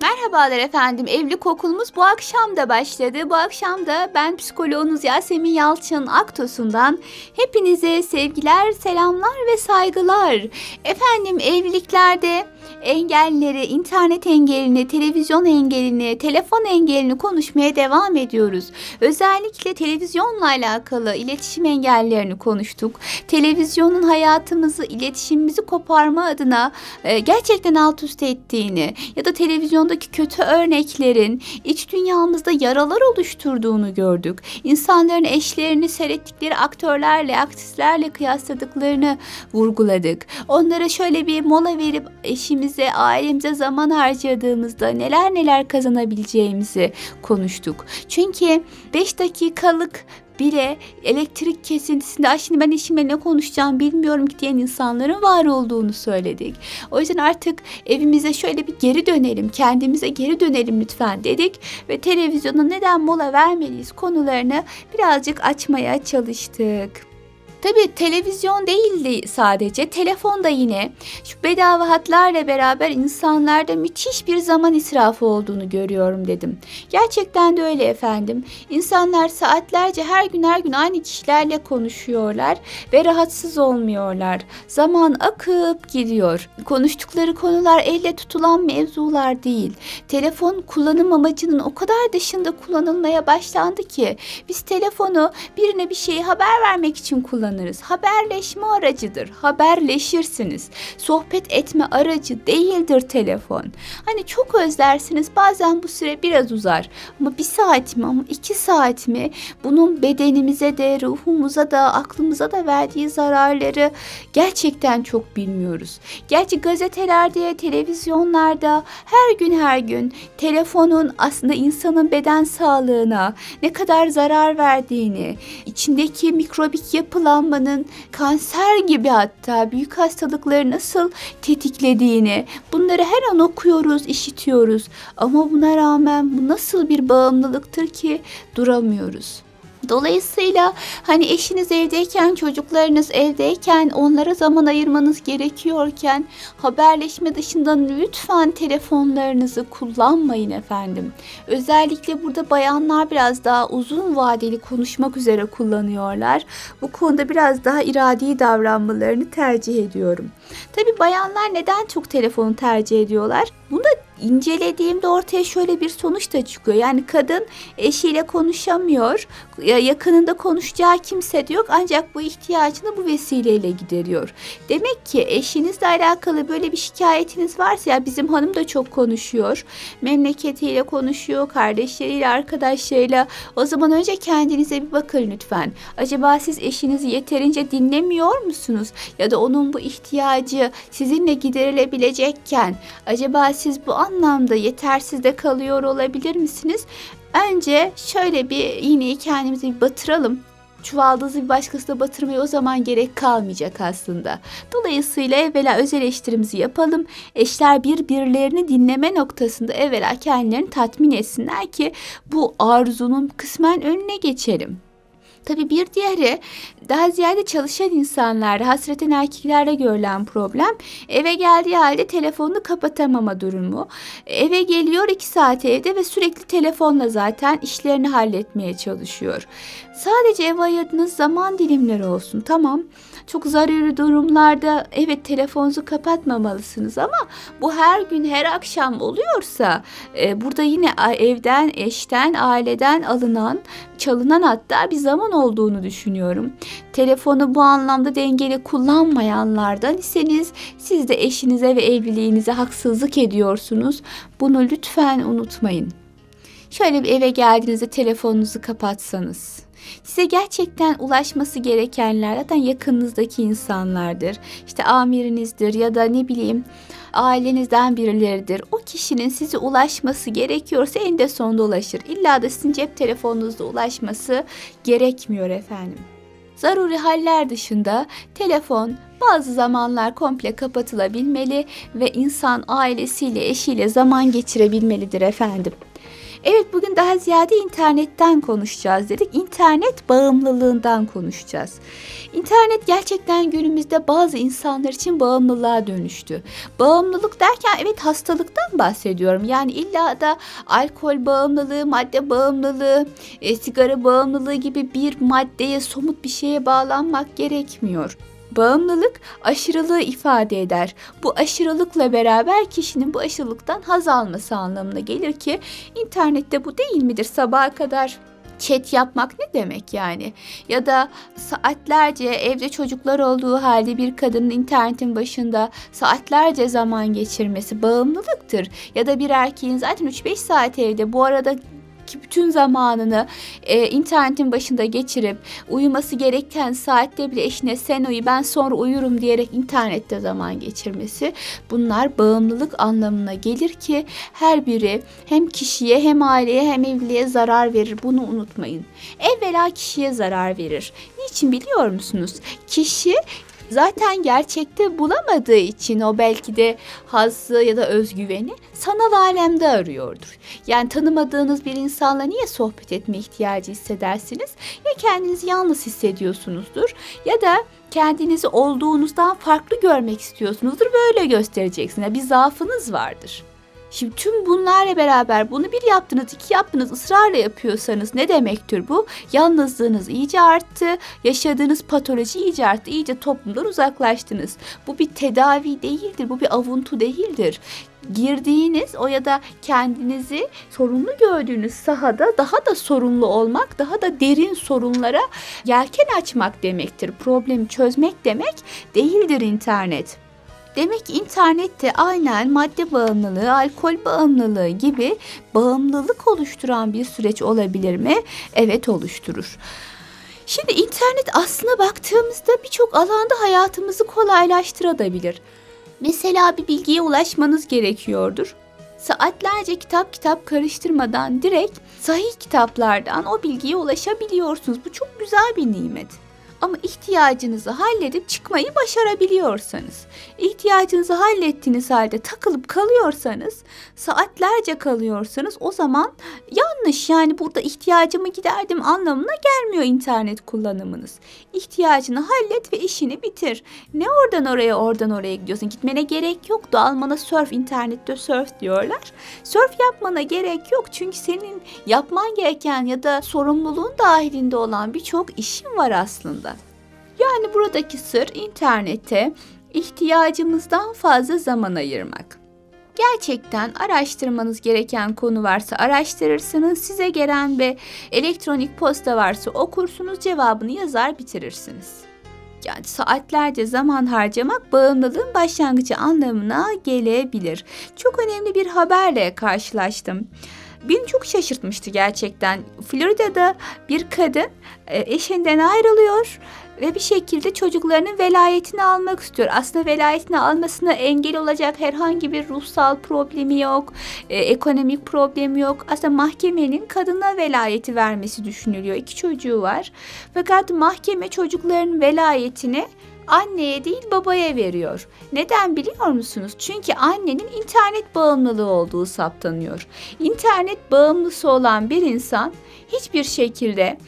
Merhabalar efendim. Evlilik okulumuz bu akşam da başladı. Bu akşam da ben psikoloğunuz Yasemin Yalçın Aktos'undan hepinize sevgiler, selamlar ve saygılar. Efendim evliliklerde engelleri, internet engelini, televizyon engelini, telefon engelini konuşmaya devam ediyoruz. Özellikle televizyonla alakalı iletişim engellerini konuştuk. Televizyonun hayatımızı, iletişimimizi koparma adına e, gerçekten alt üst ettiğini ya da televizyondaki kötü örneklerin iç dünyamızda yaralar oluşturduğunu gördük. İnsanların eşlerini seyrettikleri aktörlerle, aktrislerle kıyasladıklarını vurguladık. Onlara şöyle bir mola verip eşimize, ailemize zaman harcadığımızda neler neler kazanabileceğimizi konuştuk. Çünkü 5 dakikalık bile elektrik kesintisinde Ay şimdi ben eşimle ne konuşacağım bilmiyorum ki diyen insanların var olduğunu söyledik. O yüzden artık evimize şöyle bir geri dönelim, kendimize geri dönelim lütfen dedik ve televizyona neden mola vermeliyiz konularını birazcık açmaya çalıştık. Tabii televizyon değildi sadece, telefon da yine şu bedava hatlarla beraber insanlarda müthiş bir zaman israfı olduğunu görüyorum dedim. Gerçekten de öyle efendim. İnsanlar saatlerce her gün her gün aynı kişilerle konuşuyorlar ve rahatsız olmuyorlar. Zaman akıp gidiyor. Konuştukları konular elle tutulan mevzular değil. Telefon kullanım amacının o kadar dışında kullanılmaya başlandı ki biz telefonu birine bir şeyi haber vermek için kullanıyoruz kullanırız. Haberleşme aracıdır. Haberleşirsiniz. Sohbet etme aracı değildir telefon. Hani çok özlersiniz. Bazen bu süre biraz uzar. Ama bir saat mi ama iki saat mi? Bunun bedenimize de, ruhumuza da, aklımıza da verdiği zararları gerçekten çok bilmiyoruz. Gerçi gazetelerde, televizyonlarda her gün her gün telefonun aslında insanın beden sağlığına ne kadar zarar verdiğini, içindeki mikrobik yapılan yağlanmanın kanser gibi hatta büyük hastalıkları nasıl tetiklediğini bunları her an okuyoruz, işitiyoruz. Ama buna rağmen bu nasıl bir bağımlılıktır ki duramıyoruz. Dolayısıyla hani eşiniz evdeyken, çocuklarınız evdeyken, onlara zaman ayırmanız gerekiyorken haberleşme dışında lütfen telefonlarınızı kullanmayın efendim. Özellikle burada bayanlar biraz daha uzun vadeli konuşmak üzere kullanıyorlar. Bu konuda biraz daha iradi davranmalarını tercih ediyorum. Tabi bayanlar neden çok telefonu tercih ediyorlar? Bunu da incelediğimde ortaya şöyle bir sonuç da çıkıyor. Yani kadın eşiyle konuşamıyor. Yakınında konuşacağı kimse de yok ancak bu ihtiyacını bu vesileyle gideriyor. Demek ki eşinizle alakalı böyle bir şikayetiniz varsa ya bizim hanım da çok konuşuyor. Memleketiyle konuşuyor, kardeşleriyle, arkadaşlarıyla. O zaman önce kendinize bir bakın lütfen. Acaba siz eşinizi yeterince dinlemiyor musunuz? Ya da onun bu ihtiyacı sizinle giderilebilecekken acaba siz bu anlamda yetersiz de kalıyor olabilir misiniz? Önce şöyle bir iğneyi kendimize bir batıralım çuvaldızı bir başkasına batırmaya o zaman gerek kalmayacak aslında. Dolayısıyla evvela öz eleştirimizi yapalım. Eşler birbirlerini dinleme noktasında evvela kendilerini tatmin etsinler ki bu arzunun kısmen önüne geçelim. Tabii bir diğeri daha ziyade çalışan insanlarda, hasreten erkeklerde görülen problem eve geldiği halde telefonunu kapatamama durumu. Eve geliyor iki saat evde ve sürekli telefonla zaten işlerini halletmeye çalışıyor. Sadece ev ayırdığınız zaman dilimleri olsun tamam. Çok zararlı durumlarda evet telefonunuzu kapatmamalısınız ama bu her gün her akşam oluyorsa e, burada yine evden, eşten, aileden alınan, çalınan hatta bir zaman olduğunu düşünüyorum. Telefonu bu anlamda dengeli kullanmayanlardan iseniz siz de eşinize ve evliliğinize haksızlık ediyorsunuz. Bunu lütfen unutmayın. Şöyle bir eve geldiğinizde telefonunuzu kapatsanız Size gerçekten ulaşması gerekenler zaten yakınınızdaki insanlardır. İşte amirinizdir ya da ne bileyim ailenizden birileridir. O kişinin size ulaşması gerekiyorsa en de sonunda ulaşır. İlla da sizin cep telefonunuzda ulaşması gerekmiyor efendim. zaruri haller dışında telefon bazı zamanlar komple kapatılabilmeli ve insan ailesiyle, eşiyle zaman geçirebilmelidir efendim. Evet bugün daha ziyade internetten konuşacağız dedik. İnternet bağımlılığından konuşacağız. İnternet gerçekten günümüzde bazı insanlar için bağımlılığa dönüştü. Bağımlılık derken evet hastalıktan bahsediyorum. Yani illa da alkol bağımlılığı, madde bağımlılığı, e, sigara bağımlılığı gibi bir maddeye, somut bir şeye bağlanmak gerekmiyor. Bağımlılık aşırılığı ifade eder. Bu aşırılıkla beraber kişinin bu aşırılıktan haz alması anlamına gelir ki internette bu değil midir sabaha kadar chat yapmak ne demek yani? Ya da saatlerce evde çocuklar olduğu halde bir kadının internetin başında saatlerce zaman geçirmesi bağımlılıktır. Ya da bir erkeğin zaten 3-5 saat evde bu arada ki bütün zamanını e, internetin başında geçirip uyuması gereken saatte bile eşine sen uyu ben sonra uyurum diyerek internette zaman geçirmesi bunlar bağımlılık anlamına gelir ki her biri hem kişiye hem aileye hem evliliğe zarar verir bunu unutmayın. Evvela kişiye zarar verir. Niçin biliyor musunuz? Kişi zaten gerçekte bulamadığı için o belki de hazzı ya da özgüveni sanal alemde arıyordur. Yani tanımadığınız bir insanla niye sohbet etme ihtiyacı hissedersiniz? Ya kendinizi yalnız hissediyorsunuzdur ya da kendinizi olduğunuzdan farklı görmek istiyorsunuzdur. Böyle göstereceksiniz. Bir zaafınız vardır. Şimdi tüm bunlarla beraber bunu bir yaptınız, iki yaptınız, ısrarla yapıyorsanız ne demektir bu? Yalnızlığınız iyice arttı, yaşadığınız patoloji iyice arttı, iyice toplumdan uzaklaştınız. Bu bir tedavi değildir, bu bir avuntu değildir girdiğiniz o ya da kendinizi sorunlu gördüğünüz sahada daha da sorunlu olmak, daha da derin sorunlara yelken açmak demektir. Problemi çözmek demek değildir internet. Demek internette aynen madde bağımlılığı, alkol bağımlılığı gibi bağımlılık oluşturan bir süreç olabilir mi? Evet oluşturur. Şimdi internet aslına baktığımızda birçok alanda hayatımızı kolaylaştırabilir. Mesela bir bilgiye ulaşmanız gerekiyordur. Saatlerce kitap kitap karıştırmadan direkt sahih kitaplardan o bilgiye ulaşabiliyorsunuz. Bu çok güzel bir nimet. Ama ihtiyacınızı halledip çıkmayı başarabiliyorsanız, ihtiyacınızı hallettiğiniz halde takılıp kalıyorsanız, saatlerce kalıyorsanız o zaman yanlış. Yani burada ihtiyacımı giderdim anlamına gelmiyor internet kullanımınız. İhtiyacını hallet ve işini bitir. Ne oradan oraya oradan oraya gidiyorsun? Gitmene gerek yok. Almana surf, internette surf diyorlar. Surf yapmana gerek yok. Çünkü senin yapman gereken ya da sorumluluğun dahilinde olan birçok işin var aslında. Yani buradaki sır internete ihtiyacımızdan fazla zaman ayırmak. Gerçekten araştırmanız gereken konu varsa araştırırsınız. Size gelen bir elektronik posta varsa okursunuz, cevabını yazar bitirirsiniz. Yani saatlerce zaman harcamak bağımlılığın başlangıcı anlamına gelebilir. Çok önemli bir haberle karşılaştım. Beni çok şaşırtmıştı gerçekten. Florida'da bir kadın e, eşinden ayrılıyor ve bir şekilde çocuklarının velayetini almak istiyor. Aslında velayetini almasına engel olacak herhangi bir ruhsal problemi yok, e, ekonomik problemi yok. Aslında mahkemenin kadına velayeti vermesi düşünülüyor. İki çocuğu var. Fakat mahkeme çocukların velayetini anneye değil babaya veriyor. Neden biliyor musunuz? Çünkü annenin internet bağımlılığı olduğu saptanıyor. İnternet bağımlısı olan bir insan hiçbir şekilde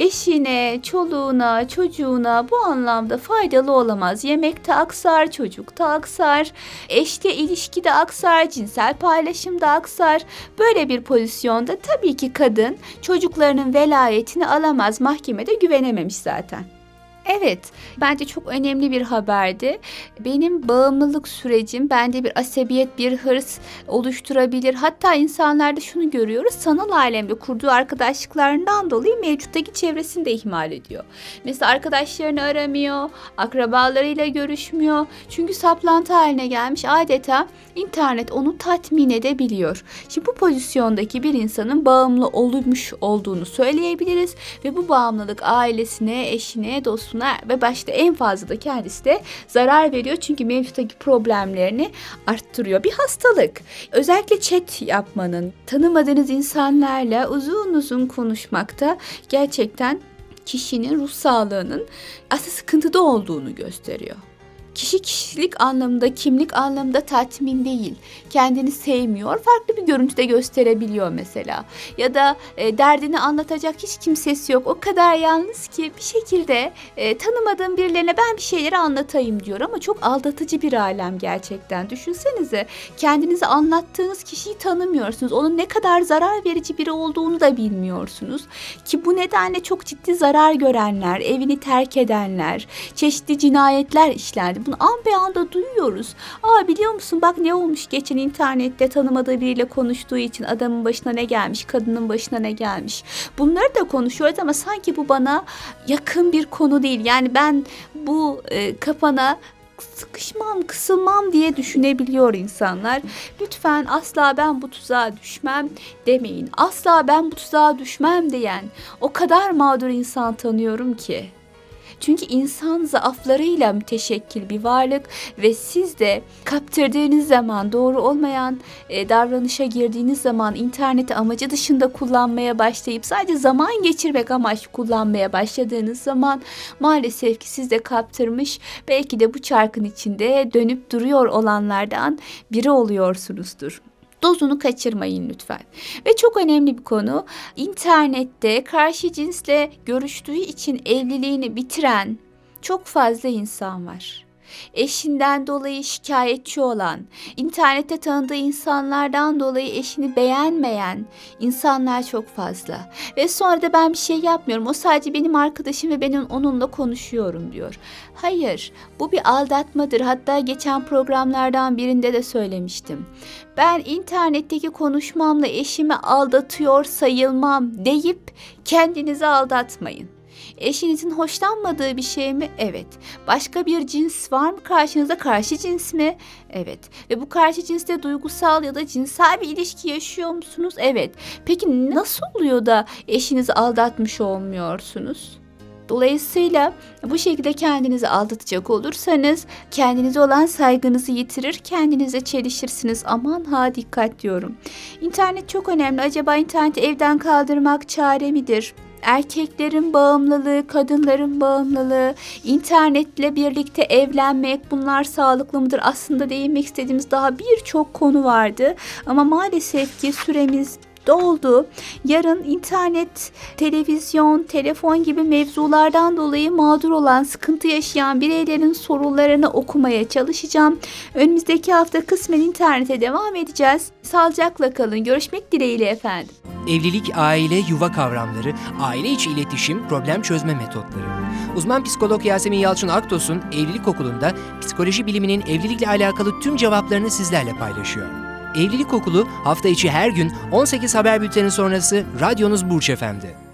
eşine, çoluğuna, çocuğuna bu anlamda faydalı olamaz. Yemekte aksar, çocukta aksar, eşte ilişkide aksar, cinsel paylaşımda aksar. Böyle bir pozisyonda tabii ki kadın çocuklarının velayetini alamaz. Mahkemede güvenememiş zaten. Evet, bence çok önemli bir haberdi. Benim bağımlılık sürecim bende bir asabiyet, bir hırs oluşturabilir. Hatta insanlarda şunu görüyoruz, sanal alemde kurduğu arkadaşlıklarından dolayı mevcuttaki çevresini de ihmal ediyor. Mesela arkadaşlarını aramıyor, akrabalarıyla görüşmüyor. Çünkü saplantı haline gelmiş adeta internet onu tatmin edebiliyor. Şimdi bu pozisyondaki bir insanın bağımlı olmuş olduğunu söyleyebiliriz ve bu bağımlılık ailesine, eşine, dostuna dostuna ve başta en fazla da kendisi de zarar veriyor. Çünkü mevcuttaki problemlerini arttırıyor. Bir hastalık. Özellikle chat yapmanın, tanımadığınız insanlarla uzun uzun konuşmakta gerçekten kişinin ruh sağlığının aslında sıkıntıda olduğunu gösteriyor. Kişi kişilik anlamında, kimlik anlamında tatmin değil. Kendini sevmiyor, farklı bir görüntüde gösterebiliyor mesela. Ya da e, derdini anlatacak hiç kimsesi yok. O kadar yalnız ki bir şekilde e, tanımadığım birilerine ben bir şeyleri anlatayım diyor ama çok aldatıcı bir alem gerçekten. Düşünsenize kendinizi anlattığınız kişiyi tanımıyorsunuz. Onun ne kadar zarar verici biri olduğunu da bilmiyorsunuz. Ki bu nedenle çok ciddi zarar görenler, evini terk edenler, çeşitli cinayetler işlendi. Bunu an be anda duyuyoruz. Aa biliyor musun bak ne olmuş geçen internette tanımadığı biriyle konuştuğu için adamın başına ne gelmiş, kadının başına ne gelmiş. Bunları da konuşuyoruz ama sanki bu bana yakın bir konu değil. Yani ben bu e, kapana sıkışmam, kısılmam diye düşünebiliyor insanlar. Lütfen asla ben bu tuzağa düşmem demeyin. Asla ben bu tuzağa düşmem diyen o kadar mağdur insan tanıyorum ki. Çünkü insan zaaflarıyla müteşekkil bir varlık ve siz de kaptırdığınız zaman doğru olmayan e, davranışa girdiğiniz zaman interneti amacı dışında kullanmaya başlayıp sadece zaman geçirmek amaç kullanmaya başladığınız zaman maalesef ki siz de kaptırmış belki de bu çarkın içinde dönüp duruyor olanlardan biri oluyorsunuzdur. Dozunu kaçırmayın lütfen. Ve çok önemli bir konu internette karşı cinsle görüştüğü için evliliğini bitiren çok fazla insan var. Eşinden dolayı şikayetçi olan, internette tanıdığı insanlardan dolayı eşini beğenmeyen insanlar çok fazla. Ve sonra da ben bir şey yapmıyorum. O sadece benim arkadaşım ve ben onunla konuşuyorum diyor. Hayır, bu bir aldatmadır. Hatta geçen programlardan birinde de söylemiştim. Ben internetteki konuşmamla eşimi aldatıyor sayılmam deyip kendinizi aldatmayın. Eşinizin hoşlanmadığı bir şey mi? Evet. Başka bir cins var mı karşınızda? Karşı cins mi? Evet. Ve bu karşı cinsle duygusal ya da cinsel bir ilişki yaşıyor musunuz? Evet. Peki nasıl oluyor da eşinizi aldatmış olmuyorsunuz? Dolayısıyla bu şekilde kendinizi aldatacak olursanız kendinize olan saygınızı yitirir, kendinize çelişirsiniz. Aman ha dikkat diyorum. İnternet çok önemli. Acaba interneti evden kaldırmak çare midir? Erkeklerin bağımlılığı, kadınların bağımlılığı, internetle birlikte evlenmek bunlar sağlıklı mıdır? Aslında değinmek istediğimiz daha birçok konu vardı ama maalesef ki süremiz doldu. Yarın internet, televizyon, telefon gibi mevzulardan dolayı mağdur olan, sıkıntı yaşayan bireylerin sorularını okumaya çalışacağım. Önümüzdeki hafta kısmen internete devam edeceğiz. Sağlıcakla kalın. Görüşmek dileğiyle efendim. Evlilik, aile, yuva kavramları, aile içi iletişim, problem çözme metotları. Uzman psikolog Yasemin Yalçın Aktos'un Evlilik Okulu'nda psikoloji biliminin evlilikle alakalı tüm cevaplarını sizlerle paylaşıyor. Evlilik Okulu hafta içi her gün 18 haber bülteni sonrası radyonuz Burç Efendi.